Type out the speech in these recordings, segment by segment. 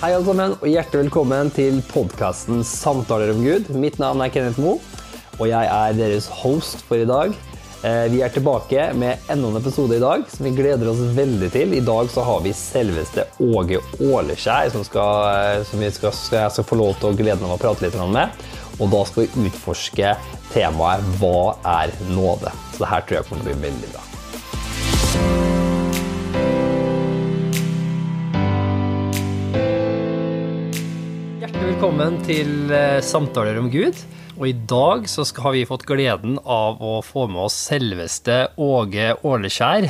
Hei alle sammen, og hjertelig velkommen til podkasten Samtaler om Gud. Mitt navn er Kenneth Moe, og jeg er deres host for i dag. Eh, Vi er tilbake med enda en episode i dag som vi gleder oss veldig til. I dag så har vi selveste Åge Åleskjær som, skal, eh, som vi skal, skal, jeg skal få lov til å glede meg å prate litt med. Og da skal vi utforske temaet 'Hva er nåde?' Så det her tror jeg kommer til å bli veldig bra. Velkommen til eh, Samtaler om Gud. Og i dag så har vi fått gleden av å få med oss selveste Åge Åleskjær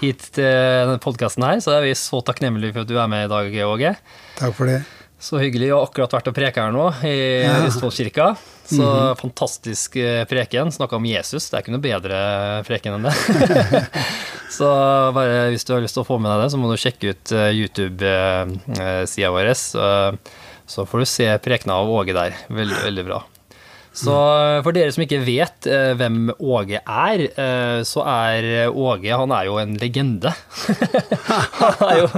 hit til denne podkasten her. Så er vi så takknemlige for at du er med i dag, Åge. Takk for det. Så hyggelig. Jeg har akkurat vært og preka her nå, i Ja. Østfoldkirka. Så fantastisk eh, preken. Snakka om Jesus. Det er ikke noe bedre preken enn det. så bare hvis du har lyst til å få med deg det, så må du sjekke ut eh, YouTube-sida vår. Så, får du se prekena av Åge der. Veldig, veldig bra. Så eh, for dere som ikke vet eh, hvem Åge er, eh, så er Åge Han er jo en legende. han er jo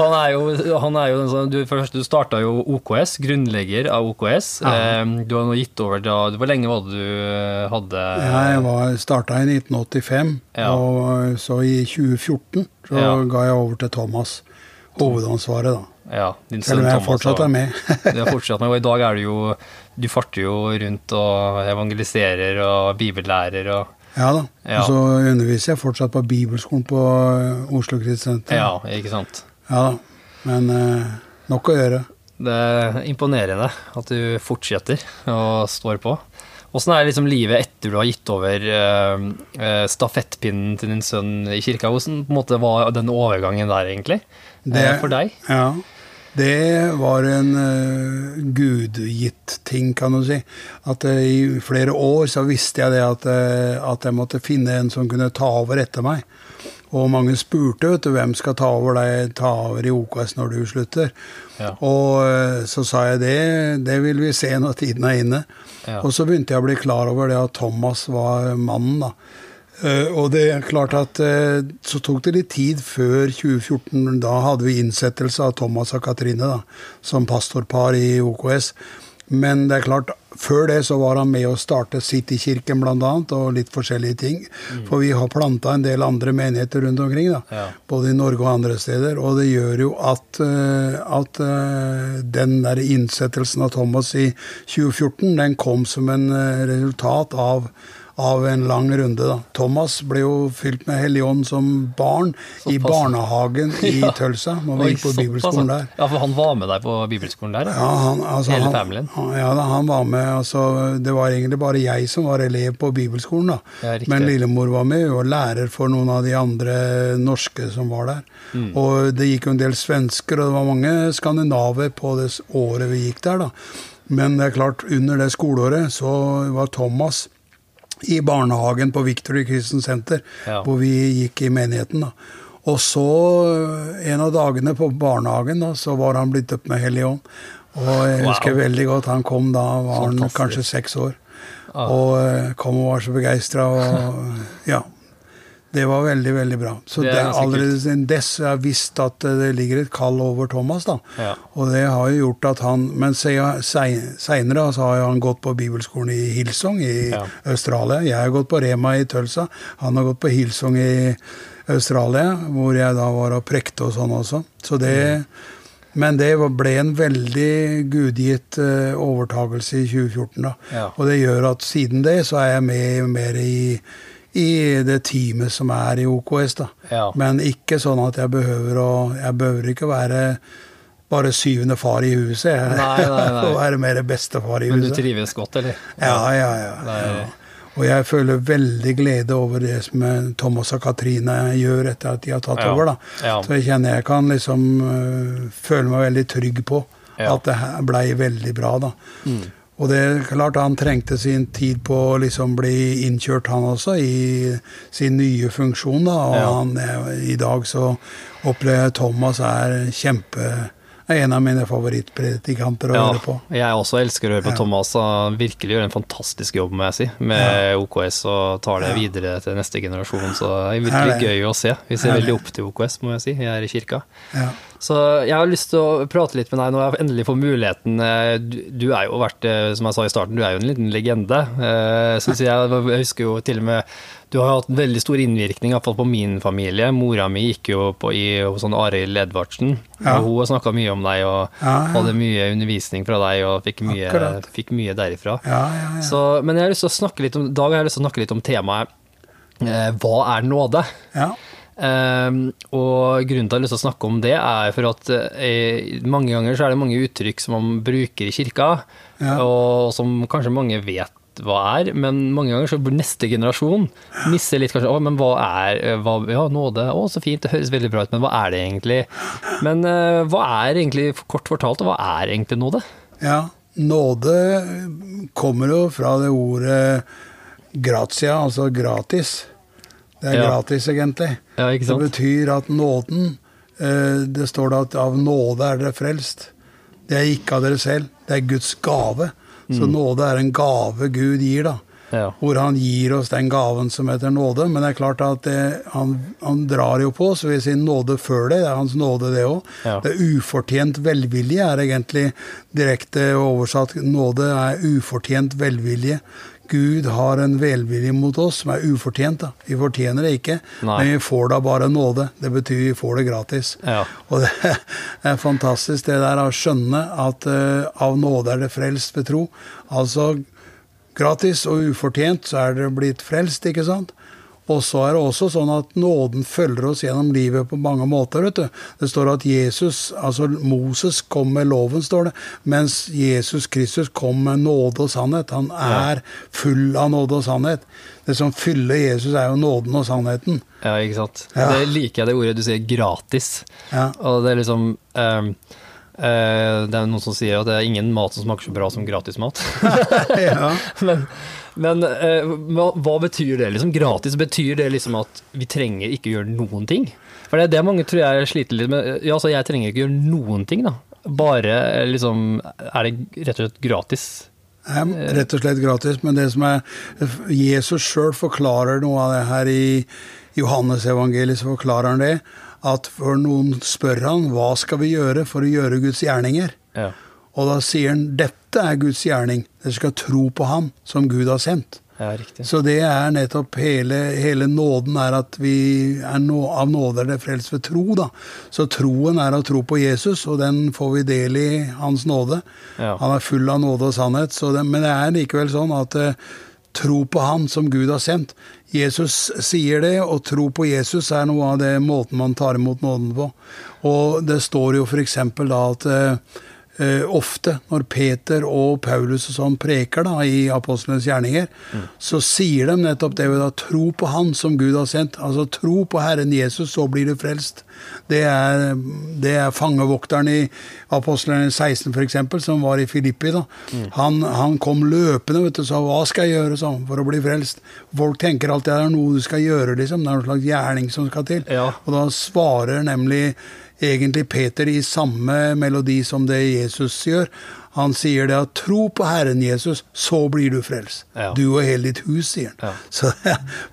han er jo, han er jo som, du, først, du starta jo OKS, grunnlegger av OKS. Eh, Du har nå gitt over da Hvor lenge var det du eh, hadde Jeg var starta i 1985, Ja. og så i 2014 så Ja. ga jeg over til Thomas hovedansvaret, da. Ja, din om jeg Thomas, fortsatt er med. Du har fortsatt med, og i dag er du jo Du farter jo rundt og evangeliserer og bibellærer og ja da. Ja. Og så underviser jeg fortsatt på bibelskolen på eh, Oslo Kristsenter. Ja, ikke sant. Ja da. Men eh, nok å gjøre. Det er imponerende at du fortsetter og står på. Åssen er liksom livet etter du har gitt over eh, eh, stafettpinnen til din sønn i kirka? Hvordan på en måte, var den overgangen der, egentlig? eh, for deg? Ja. Det var en uh, gudgitt ting, kan du si. At uh, i flere år så visste jeg det at, uh, at jeg måtte finne en som kunne ta over etter meg. Og mange spurte vet du, hvem skal ta over deg, ta over i OKS når du slutter. Ja. Og så sa jeg det, det vil vi se når tiden er inne. Ja. Og så begynte jeg å bli klar over det at Thomas var mannen, da. Eh, og det er klart at eh, så tok det litt tid før 2014. Da hadde vi innsettelse av Thomas og Katrine da, som pastorpar i OKS. Men det er klart, før det så var han med å starte Citykirken bl.a. og litt forskjellige ting. For vi har planta en del andre menigheter rundt omkring, da. Ja. både i Norge og andre steder. Og det gjør jo at, eh, at den der innsettelsen av Thomas i 2014, den kom som en resultat av av en lang runde. da. Thomas ble jo fylt med Hellig Ånd som barn i barnehagen i Ja. Tølsa, Oi, gikk på bibelskolen altså. der. Ja, for han var med deg på bibelskolen der? Ja, han, altså, Hele familien? han- Ja, da, han var med. altså, Det var egentlig bare jeg som var elev på bibelskolen. da. Ja. Men lillemor var med, og lærer for noen av de andre norske som var der. Mm. Og det gikk jo en del svensker, og det var mange skandinaver på det året vi gikk der. da. Men det er klart, under det skoleåret så var Thomas i barnehagen på Victory Christian Center, Ja. hvor vi gikk i menigheten. da. Og så, en av dagene på barnehagen, da, så var han blitt døpt med Hellig Ånd. Og jeg Wow. husker veldig godt, han kom da, var han kanskje seks år. Ah. Og eh, kom og var så begeistra, og ja. Det var veldig, veldig bra. Så Det det er allerede siden dess har visst at eh, det ligger et kall over Thomas, da. Ja. Og det har jo gjort at han Men seinere så har jo han gått på bibelskolen i Hillsong i Ja. Australia. Jeg har gått på Rema i Tølsa. Han har gått på Hillsong i Australia, hvor jeg da var og prekte og sånn også. Så det Men det ble en veldig gudgitt overtakelse overtagelse i 2014, da. Ja. Og det gjør at siden det så er jeg med mer i i det teamet som er i OKS, da. Ja. Men ikke sånn at jeg behøver å Jeg behøver ikke være bare syvende far i huset. Jeg Nei, nei, nei. får være mer bestefar i huset. Men du trives godt, eller? Ja, ja, ja. Ja. Og jeg føler veldig glede over det som eh, Thomas og Katrine gjør etter at de har tatt Ja, over. da. ja. Så jeg kjenner jeg kan liksom uh, føle meg veldig trygg på at det her blei veldig bra. da. Og det er klart han trengte sin tid på å liksom bli innkjørt, han også, i sin nye funksjon. da, Og Ja. han, i dag så opplever jeg Thomas er kjempe er en av mine favorittpredikanter å Ja, høre på. jeg også elsker å høre på Ja. Thomas. Han virkelig gjør en fantastisk jobb, må jeg si, med OKS og tar det Ja. videre til neste generasjon. Så det er virkelig gøy å se. Vi ser Er veldig opp til OKS, må jeg si, jeg er i kirka. Ja. Så jeg har lyst til å prate litt med deg når jeg endelig får muligheten. Eh, Du, du er jo vært, eh, som jeg sa i starten, du er jo en liten legende. Eh, Synes jeg, jeg husker jo til og med Du har hatt en veldig stor innvirkning, iallfall på min familie. Mora mi gikk jo på i, hos sånn Arild Edvardsen. Ja. Hun har snakka mye om deg og Ja, ja. hadde mye undervisning fra deg og fikk mye, fikk mye derifra. Ja, ja, ja. Så, men jeg har lyst til å snakke litt om, dag har jeg lyst til å snakke litt om temaet eh, Hva er nåde? ja. Ehm, og grunnen til at jeg har lyst til å snakke om det, er for at eh, mange ganger så er det mange uttrykk som man bruker i kirka, Ja. og som kanskje mange vet hva er, men mange ganger så neste generasjon misser litt kanskje Å, men hva er hva, Ja, nåde. Å, så fint, det høres veldig bra ut, men hva er det egentlig? Men eh, hva er egentlig, kort fortalt, hva er egentlig nåde? Ja, nåde kommer jo fra det ordet gratia, altså gratis. Det er Ja. gratis, egentlig. Ja, Det betyr at nåden eh, Det står da at av nåde er dere frelst. Det er ikke av dere selv, det er Guds gave. Så nåde er en gave Gud gir, da. Ja. Hvor han gir oss den gaven som heter nåde. Men det er klart at det, han, han drar jo på, oss vil si nåde før det. Det er hans nåde, det òg. Ja. Det er ufortjent velvilje er egentlig direkte oversatt. Nåde er ufortjent velvilje. Gud har en velvilje mot oss som er ufortjent. da. Vi fortjener det ikke, Nei. men vi får da bare nåde. Det betyr vi får det gratis. Ja. Og det er fantastisk det der å skjønne at uh, av nåde er det frelst ved tro. Altså gratis og ufortjent så er dere blitt frelst, ikke sant? Og så er det også sånn at nåden følger oss gjennom livet på mange måter. vet du. Det står at Jesus, altså Moses kom med loven, står det, mens Jesus Kristus kom med nåde og sannhet. Han er full av nåde og sannhet. Det som fyller Jesus, er jo nåden og sannheten. Ja, ikke sant. Ja. Det liker jeg det ordet du sier, gratis. Ja. Og det er liksom eh, Det er noen som sier at det er ingen mat som smaker så bra som gratismat. ja. men men eh, hva, hva betyr det? liksom Gratis betyr det liksom at vi trenger ikke gjøre noen ting? For det er det mange tror jeg sliter litt med. Ja, altså Jeg trenger ikke gjøre noen ting, da. Bare eh, liksom Er det rett og slett gratis? Ja, rett og slett gratis. Men det som er Jesus sjøl forklarer noe av det her i Johannes evangeliet, så forklarer han det. At for noen spør han hva skal vi gjøre for å gjøre Guds gjerninger. Ja. Og da sier han dette er Guds gjerning. Dere skal tro på ham som Gud har sendt. Ja. Så det er nettopp hele, hele nåden er at vi er nå, av nåde er det frelst ved tro, da. Så troen er å tro på Jesus, og den får vi del i Hans nåde. Ja. Han er full av nåde og sannhet, så det, men det er likevel sånn at eh, tro på Han som Gud har sendt. Jesus sier det, og tro på Jesus er noe av det måten man tar imot nåden på. Og det står jo f.eks. da at eh, ofte når Peter og Paulus og sånn preker da, i apostlenes gjerninger, så sier de nettopp det å tro på Han som Gud har sendt. Altså tro på Herren Jesus, så blir du frelst. Det er, det er fangevokteren i apostlene 16 f.eks., som var i Filippi. da. Han, han kom løpende vet du, og sa 'hva skal jeg gjøre sånn, for å bli frelst'? Folk tenker alltid det er noe du skal gjøre, liksom. Det er en slags gjerning som skal til. Ja. Og da svarer nemlig egentlig Peter i samme melodi som det Jesus gjør. Han sier det at 'tro på Herren Jesus, så blir du frelst'. Ja. Du og hele ditt hus, sier han. Ja. Så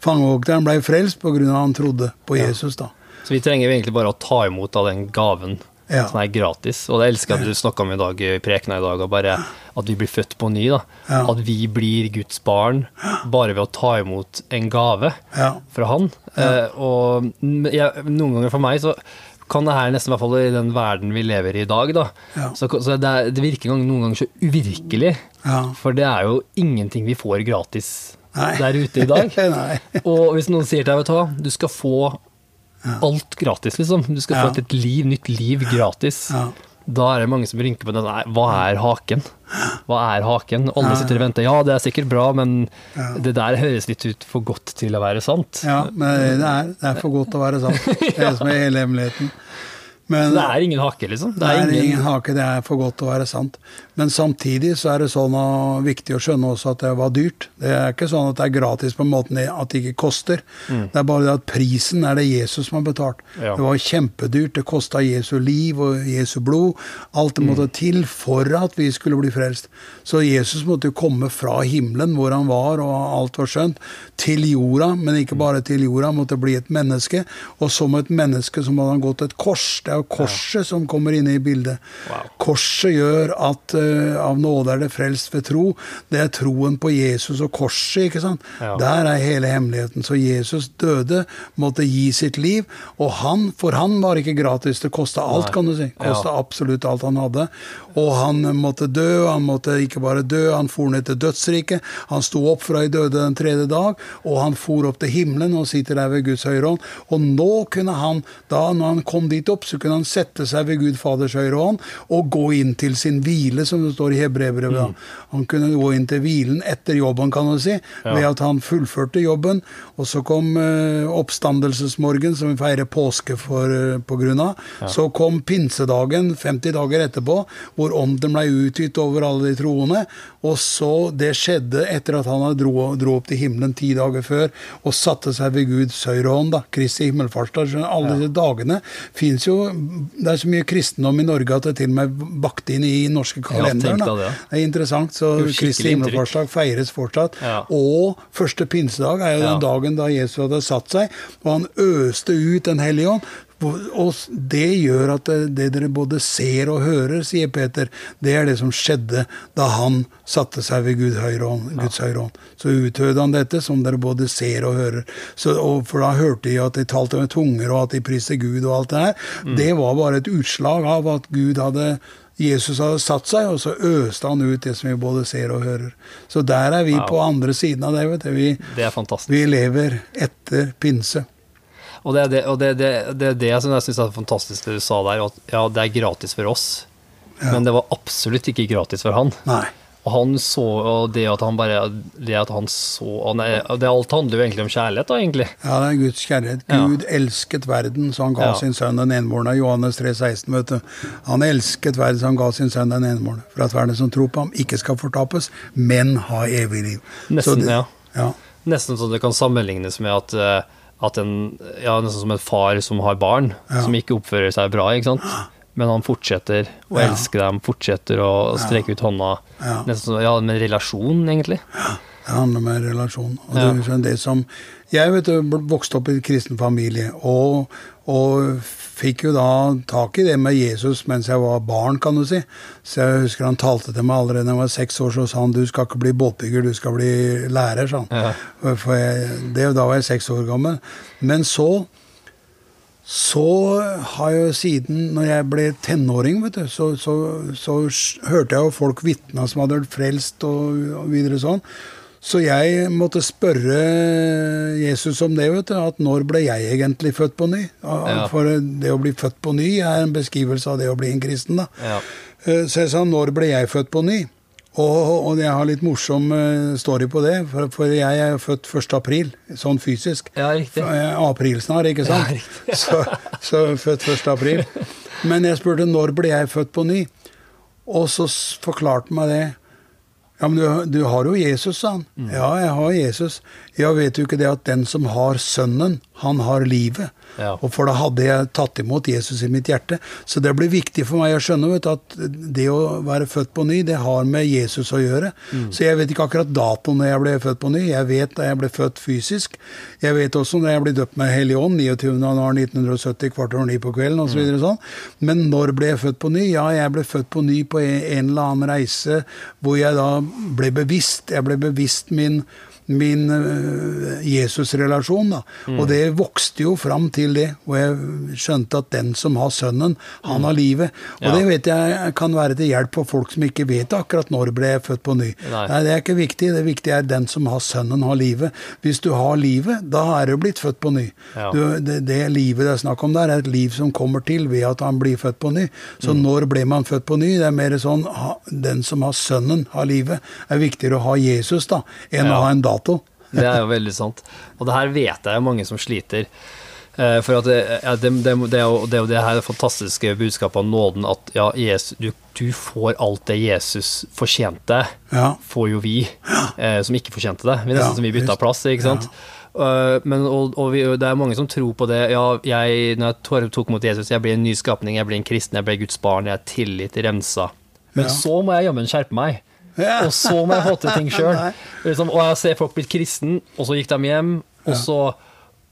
fangevokteren ble frelst av han trodde på Jesus, da. Så vi trenger egentlig bare å ta imot av den gaven Ja. som er gratis. Og det elsker jeg at du snakka om i dag, i prekena i dag, og bare at vi blir født på ny. da. Ja. At vi blir Guds barn bare ved å ta imot en gave Ja. fra Han. Eh, og jeg, noen ganger for meg så kan det her nesten, i hvert fall i den verden vi lever i i dag, da. Ja. Så, så det, er, det virker noen ganger så uvirkelig. Ja. For det er jo ingenting vi får gratis Nei. der ute i dag. Og hvis noen sier til deg, vet du hva, du skal få alt gratis, liksom. Du skal få et liv, nytt liv gratis. Ja. Da er det mange som rynker på den. Nei, hva er haken? Hva er haken? Alle sitter og venter. Ja, det er sikkert bra, men det der høres litt ut for godt til å være sant. Ja, men det er, det er for godt til å være sant. Det er det som er hele hemmeligheten. Men Så det er ingen hake, liksom. det er ingen hake, det er for godt til å være sant. Men samtidig så er det sånn viktig å skjønne også at det var dyrt. Det er ikke sånn at det er gratis på en måte at det ikke koster. Det er bare det at prisen er det Jesus som har betalt. Ja. Det var kjempedyrt. Det kosta Jesu liv og Jesu blod. Alt det måtte til for at vi skulle bli frelst. Så Jesus måtte jo komme fra himmelen, hvor han var, og alt var skjønt, til jorda, men ikke bare til jorda. Han måtte bli et menneske. Og som et menneske så måtte han gå til et kors. Det er jo korset som kommer inn i bildet. Wow. Korset gjør at eh, av nåde er det frelst ved tro. Det er troen på Jesus og korset, ikke sant. Ja. Der er hele hemmeligheten. Så Jesus døde, måtte gi sitt liv, og han, for han var ikke gratis. Det kosta alt, Nei. kan du si. Kosta Ja. absolutt alt han hadde. Og han måtte dø, han måtte ikke bare dø, han for ned til dødsriket. Han sto opp fra de døde den tredje dag, og han for opp til himmelen og sitter der ved Guds høyre hånd. Og nå kunne han, da når han kom dit opp, så kunne han sette seg ved Gud Faders høyre hånd og gå inn til sin hvile, som det står i Hebreerbrevet. Mm. Han kunne gå inn til hvilen etter jobben, kan du si, ved at han fullførte jobben. Og så kom eh, oppstandelsesmorgen, som vi feirer påske for, eh, på grunn av. Så kom pinsedagen 50 dager etterpå, hvor ånden ble utgitt over alle de troende. Og så Det skjedde etter at han dro, dro opp til himmelen ti dager før og satte seg ved Guds høyre hånd. da, Kristi himmelfartsdag. Alle Alle disse dagene fins jo Det er så mye kristendom i Norge at det til og med bakt inn i norske kalenderen. da. deg det. Det er interessant. Så Det Kristi himmelfartsdag feires fortsatt. Ja. Og første pinsedag er jo den Ja. dagen da Jesus hadde satt seg, og han øste ut Den hellige ånd. Og det gjør at det, det dere både ser og hører, sier Peter, det er det som skjedde da han satte seg ved Guds høyre hånd. Så utøvde han dette, som dere både ser og hører. Så, og for da hørte de at de talte med tunger, og at de priste Gud og alt det her. Mm. Det var bare et utslag av at Gud hadde Jesus hadde satt seg, og så øste han ut det som vi både ser og hører. Så der er vi ja. på andre siden av det. vet du. Vi, Det er fantastisk. vi lever etter pinse. Og det er det, det, det, det, det som jeg syns er fantastisk det du sa der, at ja, det er gratis for oss, men det var absolutt ikke gratis for han. Nei. Og han så, og det at han bare Det at han så er, det Alt handler jo egentlig om kjærlighet, da, egentlig. Ja, det er Guds kjærlighet. Ja. Gud elsket verden, så han ga Ja. sin sønn den enbårne. Johannes 3,16, vet du. Han elsket verden, så han ga sin sønn den enbårne. For at verden som tror på ham, ikke skal fortapes, men ha evig liv. Nesten, det- ja. ja. Nesten så det kan sammenlignes med at, eh, at en, ja, nesten som en far som har barn, Ja. som ikke oppfører seg bra, ikke sant? Men han fortsetter å Ja. elske dem, fortsetter å streke ut hånda. Ja. Nesten som ja, med relasjon, egentlig. Ja, Det handler om en relasjon. Og Ja. det, er det som, jeg vet vokste opp i en kristen familie, og, og fikk jo da tak i det med Jesus mens jeg var barn, kan du si. Så jeg husker han talte til meg allerede da jeg var seks år, så sa han du skal ikke bli båtbygger, du skal bli lærer, sa han. Ja. For jeg, det, da var jeg seks år gammel. Men så så har jeg siden når jeg ble tenåring, vet du, så, så, så hørte jeg jo folk vitna som hadde vært frelst og, og videre sånn. Så jeg måtte spørre Jesus om det, vet du. At når ble jeg egentlig født på ny? For det å bli født på ny er en beskrivelse av det å bli en kristen, da. Ja. Eh, Så jeg sa når ble jeg født på ny? Og, og jeg har litt morsom eh, story på det, for, for jeg er født 1. april, sånn fysisk. Ja, riktig. Er Aprilsnarr, ikke sant? Ja, riktig. så, så født 1. april. Men jeg spurte når ble jeg født på ny? Og så forklarte meg det. Ja, men du, du har jo Jesus, sa han. Mm. Ja, jeg har Jesus. Ja, vet du ikke det at den som har Sønnen, han har livet? Ja. Og for da hadde jeg tatt imot Jesus i mitt hjerte. Så det blir viktig for meg å skjønne vet du, at det å være født på ny, det har med Jesus å gjøre. Mm. Så jeg vet ikke akkurat datoen når jeg ble født på ny. Jeg vet da jeg ble født fysisk. Jeg vet også når jeg ble døpt med Hellig Ånd, 29. januar 1970, kvart over ni på kvelden osv. Mm. Så sånn. Men når ble jeg født på ny? Ja, jeg ble født på ny på en, en eller annen reise hvor jeg da ble bevisst. Jeg ble bevisst min min Jesusrelasjon Jesus-relasjon. Mm. Og det vokste jo fram til det, Og jeg skjønte at den som har sønnen, han har livet. Og Mm. Ja. det vet jeg kan være til hjelp for folk som ikke vet akkurat når ble jeg født på ny. Nei. Det er ikke viktig. Det viktige er den som har sønnen, har livet. Hvis du har livet, da er du blitt født på ny. Ja. Du, det, det livet det er snakk om der, er et liv som kommer til ved at han blir født på ny. Så Mm. når ble man født på ny? Det er mer sånn den som har sønnen, har livet. Det er viktigere å ha Jesus da, enn Ja. å ha en dato. Det er jo veldig sant. Og det her vet jeg mange som sliter. Eh, For at det, det, det, det, er jo, det er her fantastiske budskapet av nåden at ja, Jesus, du, du får alt det Jesus fortjente, Ja. får jo vi eh, som ikke fortjente det. Vi er Ja, nesten som vi bytta plass, ikke sant. Uh, men, og, og vi, det er mange som tror på det. Ja, jeg, når jeg tok- mot Jesus, jeg blir en ny skapning, jeg blir en kristen, jeg blir Guds barn, jeg er tillit remsa. Men så må jeg jammen skjerpe meg. Ja. Og så må jeg få til ting sjøl. Liksom, og jeg ser folk blitt kristen, og så gikk de hjem, og så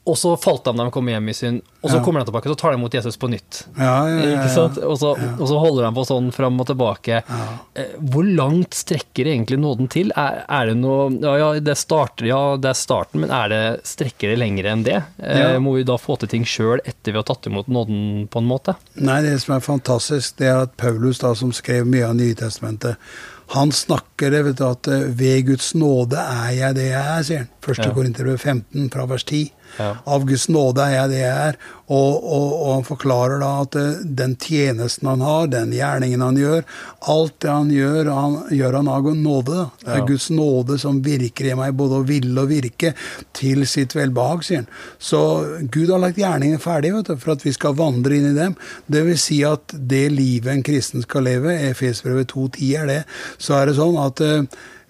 og så falt de da de kom hjem i synd, og så Ja. kommer de tilbake, så tar de imot Jesus på nytt. Ja, ja? Og så, og så holder de på sånn fram og tilbake. Eh, Hvor langt strekker egentlig nåden til? Er, er det noe Ja, det starter, ja, det er starten, men er det, strekker det lenger enn det? Eh. Må vi da få til ting sjøl etter vi har tatt imot nåden, på en måte? Nei, det som er fantastisk, det er at Paulus, da, som skrev mye av Nytestamentet, han snakker det, vet du, at eh, ved Guds nåde er jeg det jeg er, sier han. Første Ja. Korinterbrev 15 fra vers 10. Ja. Av Guds nåde er jeg det jeg er. Og, og, og han forklarer da at eh, den tjenesten han har, den gjerningen han gjør, alt det han gjør, han gjør han av nåde. Det er Ja. Guds nåde som virker i meg, både å ville og virke, til sitt velbehag, sier han. Så Gud har lagt gjerningene ferdig vet du, for at vi skal vandre inn i dem. Det vil si at det livet en kristen skal leve, Efesbrevet 2.10 er det, så er det sånn at eh,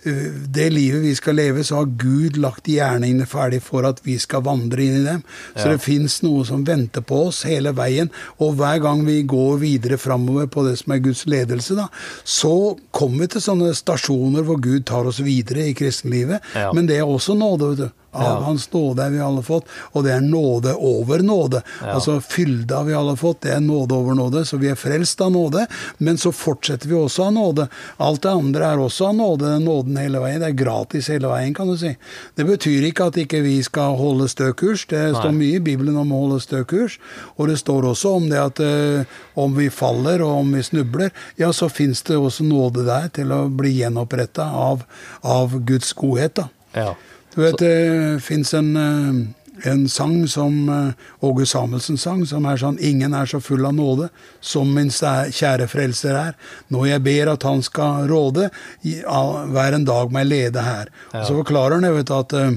det livet vi skal leve, så har Gud lagt gjerningene ferdig for at vi skal vandre inn i dem. Så Ja. det fins noe som venter på oss hele veien. Og hver gang vi går videre framover på det som er Guds ledelse, da, så kommer vi til sånne stasjoner hvor Gud tar oss videre i kristenlivet. Ja. Men det er også nåde, vet du. Av Ja. Hans nåde er vi alle fått, og det er nåde over nåde. Altså fylde vi alle fått, det er nåde over nåde, så vi er frelst av nåde. Men så fortsetter vi også av nåde. Alt det andre er også av nåde, den nåden hele veien. Det er gratis hele veien, kan du si. Det betyr ikke at ikke vi skal holde stø kurs. Det står mye i Bibelen om å holde stø kurs. Og det står også om det at uh, om vi faller og om vi snubler, ja, så fins det også nåde der til å bli gjenoppretta av, av Guds godhet, da. Ja. Du vet, det fins en, eh, en sang som eh, Åge Samuelsen sang, som er sånn 'Ingen er så full av nåde som min kjære frelser er'. Når jeg ber at han skal råde, hver en dag meg lede her. Og så forklarer han vet, at eh,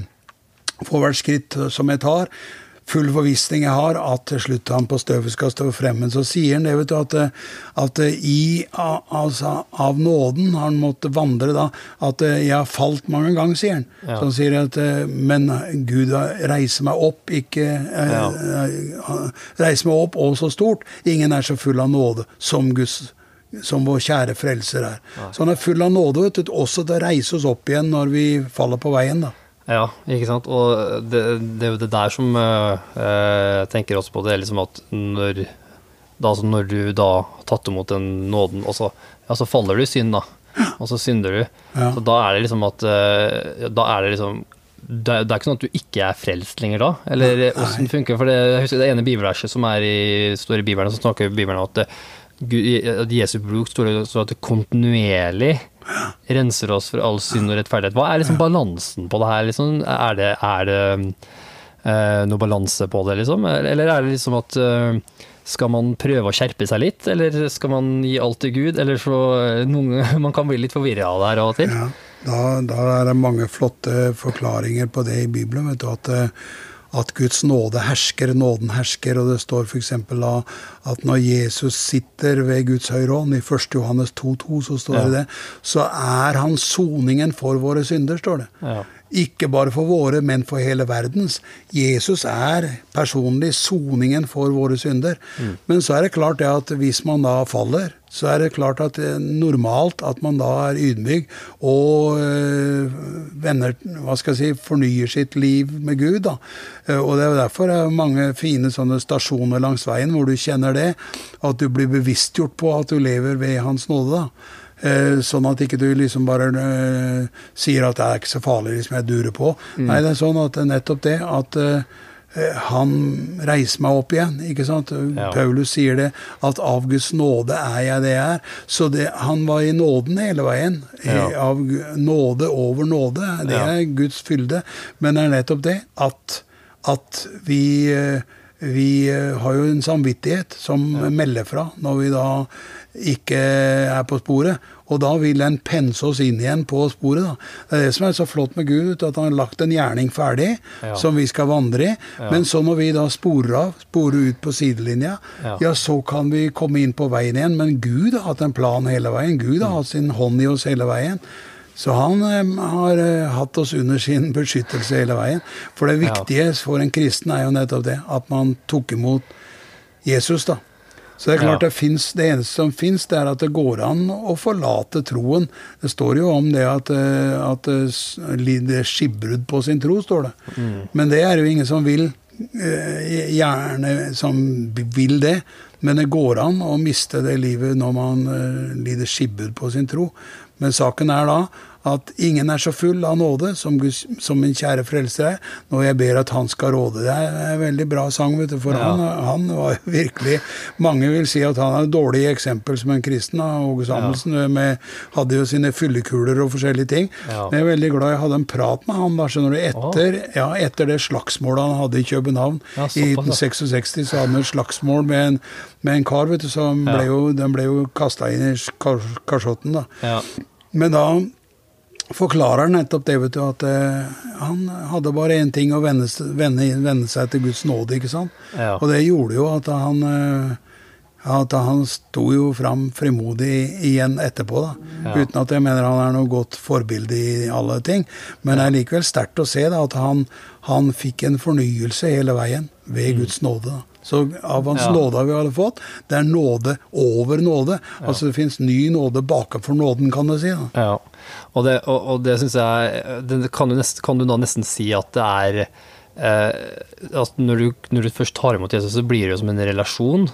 for hvert skritt som jeg tar, full forvissning jeg har, at til slutt han på støvet skal stå frem. Men så sier han det, vet du, at, eh, at eh, i, altså, av nåden har han måttet vandre da, at eh, jeg har falt mange ganger, sier han. Ja. Så han sier at eh, men Gud reiser meg opp, ikke eh, Ja. eh, Reiser meg opp, og så stort. Ingen er så full av nåde som Guds som vår kjære frelser er. Så han er full av nåde, vet du, også til å reise oss opp igjen når vi faller på veien. da. Ja, ikke sant. Og det, det er jo det der som eh, jeg tenker også på, det er liksom at når, da, altså når du da har tatt imot den nåden, og så, ja, så faller du i synd, da. Og så synder du. Ja. Så da er det liksom at eh, Da er det liksom det er, det er ikke sånn at du ikke er frelst lenger da? Eller åssen funker? For det, jeg husker det ene bibelverset som er i, står i Bibelen, så snakker Bibelen om at, at Jesu blod står står at det kontinuerlig renser oss for all synd og rettferdighet. Hva er liksom balansen på det her? Liksom? Er det, er det uh, noe balanse på det, liksom? Eller er det liksom at uh, skal man prøve å skjerpe seg litt, eller skal man gi alt til Gud? Eller så eh, noen, Man kan bli litt forvirra av det her av og til. Ja, da, da er det mange flotte forklaringer på det i Bibelen. vet du, at, eh, at Guds nåde hersker, nåden hersker. Og det står f.eks. at når Jesus sitter ved Guds høyre hånd, i 1. Johannes 2,2, så står Ja. det det, så er han soningen for våre synder, står det. Ja. Ikke bare for våre, men for hele verdens. Jesus er personlig soningen for våre synder. Men så er det klart det at hvis man da faller, så er det klart at det er normalt at man da er ydmyk og øh, vender, hva skal jeg si, fornyer sitt liv med Gud. da. Eh, Og det er jo derfor det er mange fine sånne stasjoner langs veien hvor du kjenner det, at du blir bevisstgjort på at du lever ved Hans nåde. da. Eh, sånn at ikke du liksom bare eh, sier at det er ikke så farlig liksom jeg durer på. Nei, det er sånn at nettopp det at eh, eh, han reiser meg opp igjen. ikke sant? Ja. Paulus sier det, at av Guds nåde er jeg det jeg er. Så det, han var i nåden hele veien. Ja. Av nåde over nåde. Det Ja. er Guds fylde. Men det er nettopp det at, at vi eh, vi eh, har jo en samvittighet som melder fra når vi da ikke er på sporet. Og da vil en pense oss inn igjen på sporet. da. Det er det som er så flott med Gud, at han har lagt en gjerning ferdig Ja. som vi skal vandre i. Ja. Men så når vi da sporer av, sporer ut på sidelinja, Ja. ja. så kan vi komme inn på veien igjen. Men Gud har hatt en plan hele veien. Gud har hatt sin hånd i oss hele veien. Så han eh, har eh, hatt oss under sin beskyttelse hele veien. For det viktige for en kristen er jo nettopp det, at man tok imot Jesus, da. Så det er klart Ja. det, finnes, det eneste som fins, det er at det går an å forlate troen. Det står jo om det at, eh, at det s- lider skipbrudd på sin tro, står det. Mm. Men det er jo ingen som vil. eh, gjerne som vil det. Men det går an å miste det livet når man eh, lider skipbrudd på sin tro. Men saken er da at ingen er så full av nåde som, Guds, som min kjære frelser er, når jeg ber at han skal råde. Det er en veldig bra sang, vet du, for Ja. han, han var jo virkelig Mange vil si at han er et dårlig eksempel som en kristen. Åge Samuelsen med, hadde jo sine fyllekuler og forskjellige ting. Ja. Men jeg er veldig glad jeg hadde en prat med han da, skjønner du, etter, ja, etter det slagsmålet han hadde i København. Ja, I 1966 så hadde han et slagsmål med en, med en kar, vet du, som Ja. ble jo, den ble jo kasta inn i kasjotten. da. Ja. Men da forklarer nettopp det, vet du, at eh, han hadde bare én ting å vende, vende, vende, seg til Guds nåde, ikke sant? Ja. Og det gjorde jo at han eh, at han sto jo fram frimodig igjen etterpå, da. Ja. Uten at jeg mener han er noe godt forbilde i alle ting. Men det er likevel sterkt å se da, at han, han fikk en fornyelse hele veien ved Guds nåde. da. Så av Hans Mm. Ja. nåde har vi alle fått. Det er nåde over nåde. Altså det fins ny nåde bakenfor nåden, kan du si. da. Ja, og det, og, og det syns jeg det kan, du nest, kan du da nesten si at det er eh, at når du, når du først tar imot Jesus, så blir det jo som en relasjon.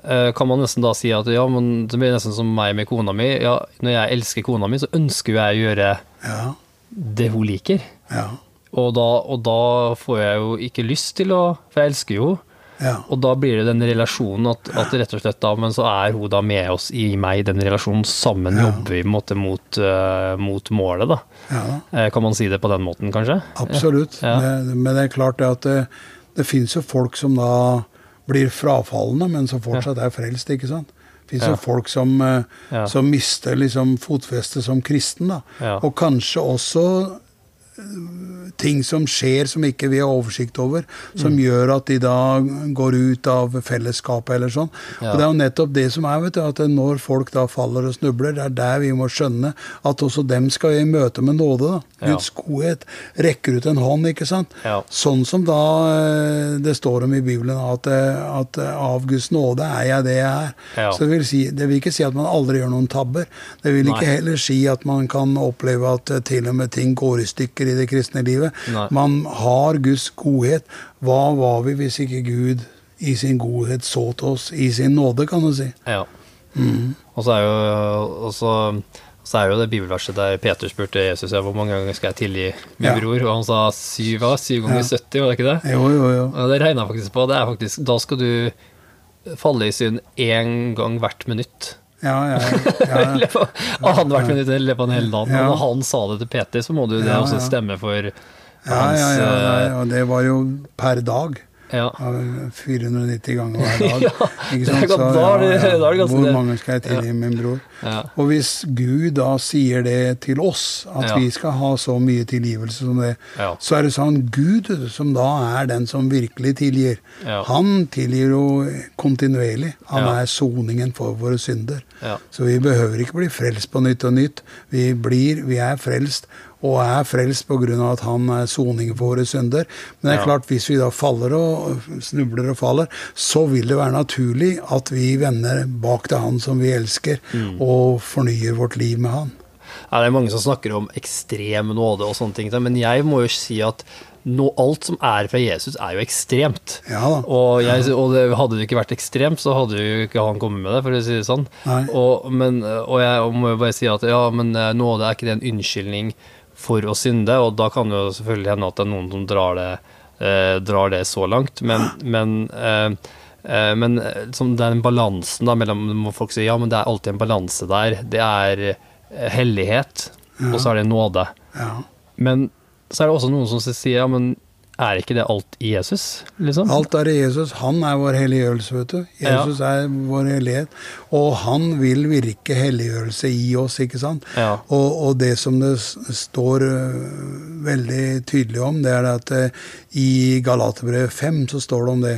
Eh, kan man nesten da si at ja, men det blir nesten som meg med kona mi. Ja, når jeg elsker kona mi, så ønsker jo jeg å gjøre Ja, det hun liker. ja, Og da, og da får jeg jo ikke lyst til å For jeg elsker jo henne. Ja. Og da blir det den relasjonen at, at rett og slett da, men så er hun da med oss i meg, i den relasjonen. Sammen Ja. jobber vi måte mot, uh, mot målet, da. ja. Eh, kan man si det på den måten, kanskje? Absolutt. Det, men det er klart det at det, det fins jo folk som da blir frafallende, men som fortsatt er frelst, ikke sant. Det fins jo folk som, eh, som mister liksom fotfestet som kristen, da. Og kanskje også ting som skjer som ikke vi har oversikt over, som Mm. gjør at de da går ut av fellesskapet eller sånn. Ja. Og det er jo nettopp det som er, vet du, at når folk da faller og snubler, det er der vi må skjønne at også dem skal i møte med nåde. da. Ja. Guds godhet rekker ut en hånd, ikke sant. Ja. Sånn som da eh, det står om i Bibelen, at, eh, at eh, av Guds nåde er jeg det jeg er. Så det vil, si, det vil ikke si at man aldri gjør noen tabber. Det vil ikke heller si at man kan oppleve at til og med ting går i stykker i det kristne livet. Nei. Man har Guds godhet. Hva var vi hvis ikke Gud i sin godhet så til oss i sin nåde, kan du si. Ja. Mm. Og så er jo også så, er jo det bibelverset der Peter spurte Jesus hvor mange ganger skal jeg tilgi min Ja. bror, og han sa syv, syv ganger Ja. 70, var det ikke det? Jo, jo, jo. Og det regna jeg faktisk på. Det er faktisk, da skal du falle i synd én gang hvert minutt. Ja, ja, ja. Annethvert minutt eller løpet av en hel dag. Når han sa det til Peter, så må du det også stemme for, for Ja, ja, ja, ja, og det var jo per dag. Ja. Ja, 490 ganger hver dag. Ja? Så, ja, Hvor mange skal jeg tilgi min bror? Og hvis Gud da sier det til oss, at vi skal ha så mye tilgivelse som det, så er det sånn Gud, som da er den som virkelig tilgir, han tilgir jo kontinuerlig. Han er soningen for våre synder. Så vi behøver ikke bli frelst på nytt og nytt. Vi, blir, vi er frelst, og er frelst pga. at han er soning for våre synder. Men det er klart, hvis vi da faller og snubler og faller, så vil det være naturlig at vi vender bak til han som vi elsker, Mm. og fornyer vårt liv med han. Ja, det er mange som snakker om ekstrem nåde og sånne ting, men jeg må jo si at No, alt som er fra Jesus, er jo ekstremt. Ja. Og, jeg, og det, hadde det ikke vært ekstremt, så hadde jo ikke han kommet med det, for å si det sånn. Og, men, og jeg må jo bare si at ja, men eh, nåde er ikke det en unnskyldning for å synde, og da kan det jo selvfølgelig hende at det er noen som drar det, eh, drar det så langt, men, men eh, eh, men eh, som det er en balansen da mellom må Folk sier ja, men det er alltid en balanse der. Det er hellighet, ja. og så er det nåde. Ja. Men så er det også noen som sier ja, men er ikke det alt i Jesus? Liksom? Alt er i Jesus. Han er vår helliggjørelse, vet du. Jesus er vår hellighet. Og han vil virke helliggjørelse i oss, ikke sant. Ja. Og, og det som det står øh, veldig tydelig om, det er at øh, i Galaterbrevet 5 så står det om det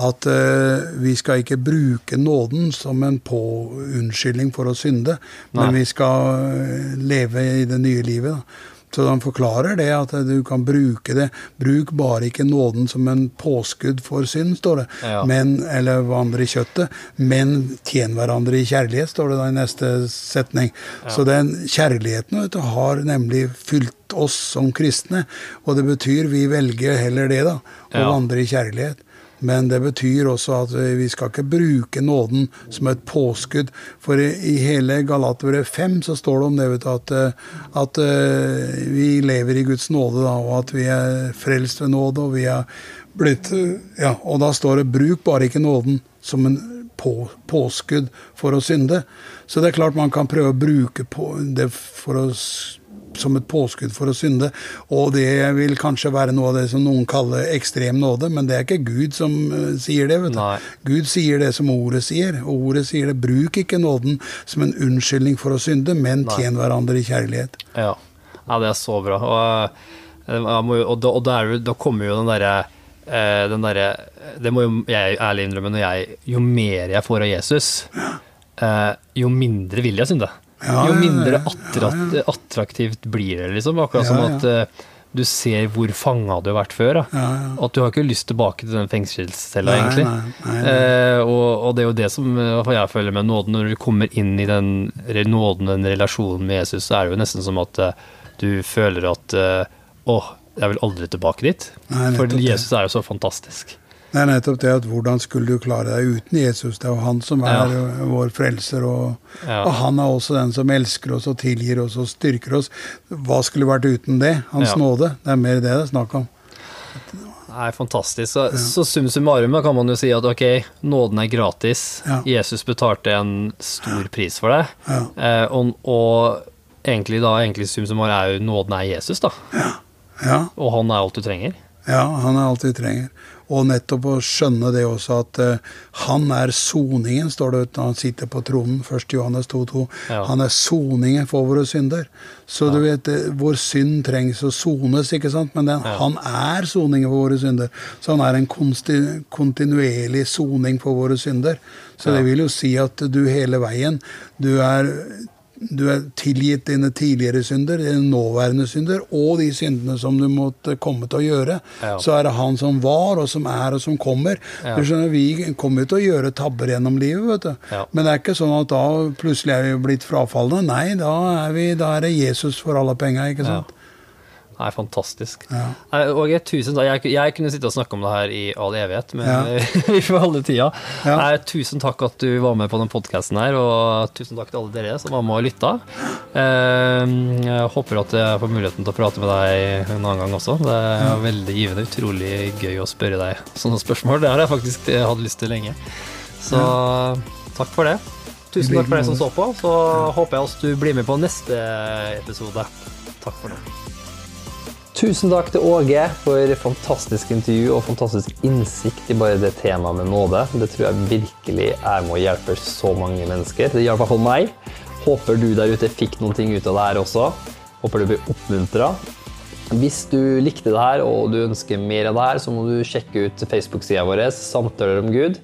at uh, vi skal ikke bruke nåden som en påunnskyldning for å synde, men vi skal leve i det nye livet. Da. Så han forklarer det, at du kan bruke det. Bruk bare ikke nåden som en påskudd for synd, står det. Ja. Men, eller vandre i kjøttet. Men tjen hverandre i kjærlighet, står det da i neste setning. Så den kjærligheten vet du, har nemlig fylt oss som kristne. Og det betyr vi velger heller det, da. Å Ja. vandre i kjærlighet. Men det betyr også at vi skal ikke bruke nåden som et påskudd. For i, hele Galaterbrevet 5 så står det om det du, at, at eh, vi lever i Guds nåde, da, og at vi er frelst ved nåde, og vi er blitt Ja, og da står det 'bruk bare ikke nåden som en på, påskudd for å synde'. Så det er klart man kan prøve å bruke det for å som et påskudd for å synde. Og det vil kanskje være noe av det som noen kaller ekstrem nåde, men det er ikke Gud som eh, sier det. vet du. Nei. Gud sier det som ordet sier, og ordet sier det. Bruk ikke nåden som en unnskyldning for å synde, men Nei. tjen hverandre i kjærlighet. Ja. ja, det er så bra. Og, eh, og, da, og da, er da kommer jo den derre eh, den derre Det må jo jeg ærlig innrømme når jeg Jo mer jeg får av Jesus, jo mindre vil jeg synde. Jo mindre attraktivt blir det, liksom. Akkurat som at eh, du ser hvor fanga du har vært før. Ja, ja. At du har ikke lyst tilbake til den fengselscella, egentlig. nei, nei, nei. Eh, og, og det er jo det som eh, jeg føler med nåden. Når du kommer inn i den nåden, den relasjonen med Jesus, så er det jo nesten som at uh, du føler at uh, Åh, jeg vil aldri tilbake dit. For. Jesus er jo så fantastisk. Det er nettopp det at hvordan skulle du klare deg uten Jesus? Det er jo han som er Ja. vår frelser, og, Ja. og han er også den som elsker oss og tilgir oss og styrker oss. Hva skulle vært uten det? Hans Ja. nåde. Det er mer det det er snakk om. er fantastisk. Så, så sum summarum kan man jo si at ok, nåden er gratis. Jesus betalte en stor pris for det. Ja. Eh, og, og egentlig da, egentlig sum summarum er jo nåden er Jesus, da. Ja, Og han er alt du trenger. ja, han er alt vi trenger. Og nettopp å skjønne det også at uh, han er soningen, står det når han sitter på tronen. 1. Johannes 2,2. Ja. Han er soningen for våre synder. Så du vet, eh, vår synd trengs å sones, ikke sant? Men den, Ja. han er soningen for våre synder. Så han er en kontinuerlig soning for våre synder. Så Ja. det vil jo si at du hele veien Du er du er tilgitt dine tidligere synder, dine nåværende synder, og de syndene som du måtte komme til å gjøre. Ja. Så er det han som var, og som er, og som kommer. Ja. Du skjønner, Vi kommer til å gjøre tabber gjennom livet, vet du. Ja. Men det er ikke sånn at da plutselig er vi blitt frafalne. Nei, da er, vi, da er det Jesus for alle penga, ikke sant. Nei, fantastisk. Ja. Nei, Åge, tusen takk. Jeg, jeg kunne sitte og snakke om det her i all evighet, men Ja. vi får holde tida. Ja. Nei, tusen takk at du var med på den podkasten her, og tusen takk til alle dere som var med og lytta. Eh, Jeg håper at jeg får muligheten til å prate med deg en annen gang også. Det er veldig givende. Utrolig gøy å spørre deg sånne spørsmål. Det har jeg faktisk hatt lyst til lenge. Så takk for det. Tusen takk for deg som så på. Så håper jeg også du blir med på neste episode. Takk for nå. Tusen takk til Åge for fantastisk intervju og fantastisk innsikt i bare det temaet med nåde. Det tror jeg virkelig er med å hjelpe så mange mennesker. Det hjalp i hvert fall meg. Håper du der ute fikk noen ting ut av det her også. Håper du blir oppmuntra. Hvis du likte det her og du ønsker mer av det her, så må du sjekke ut Facebook-sida vår, Samtaler om Gud.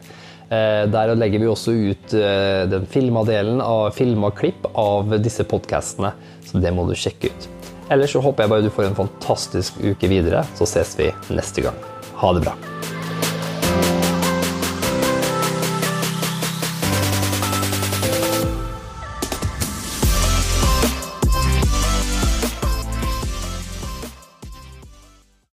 Eh, Der legger vi også ut eh, den filma delen av filma klipp av disse podkastene, så det må du sjekke ut. Ellers så håper jeg bare du får en fantastisk uke videre, så ses vi neste gang. Ha det bra.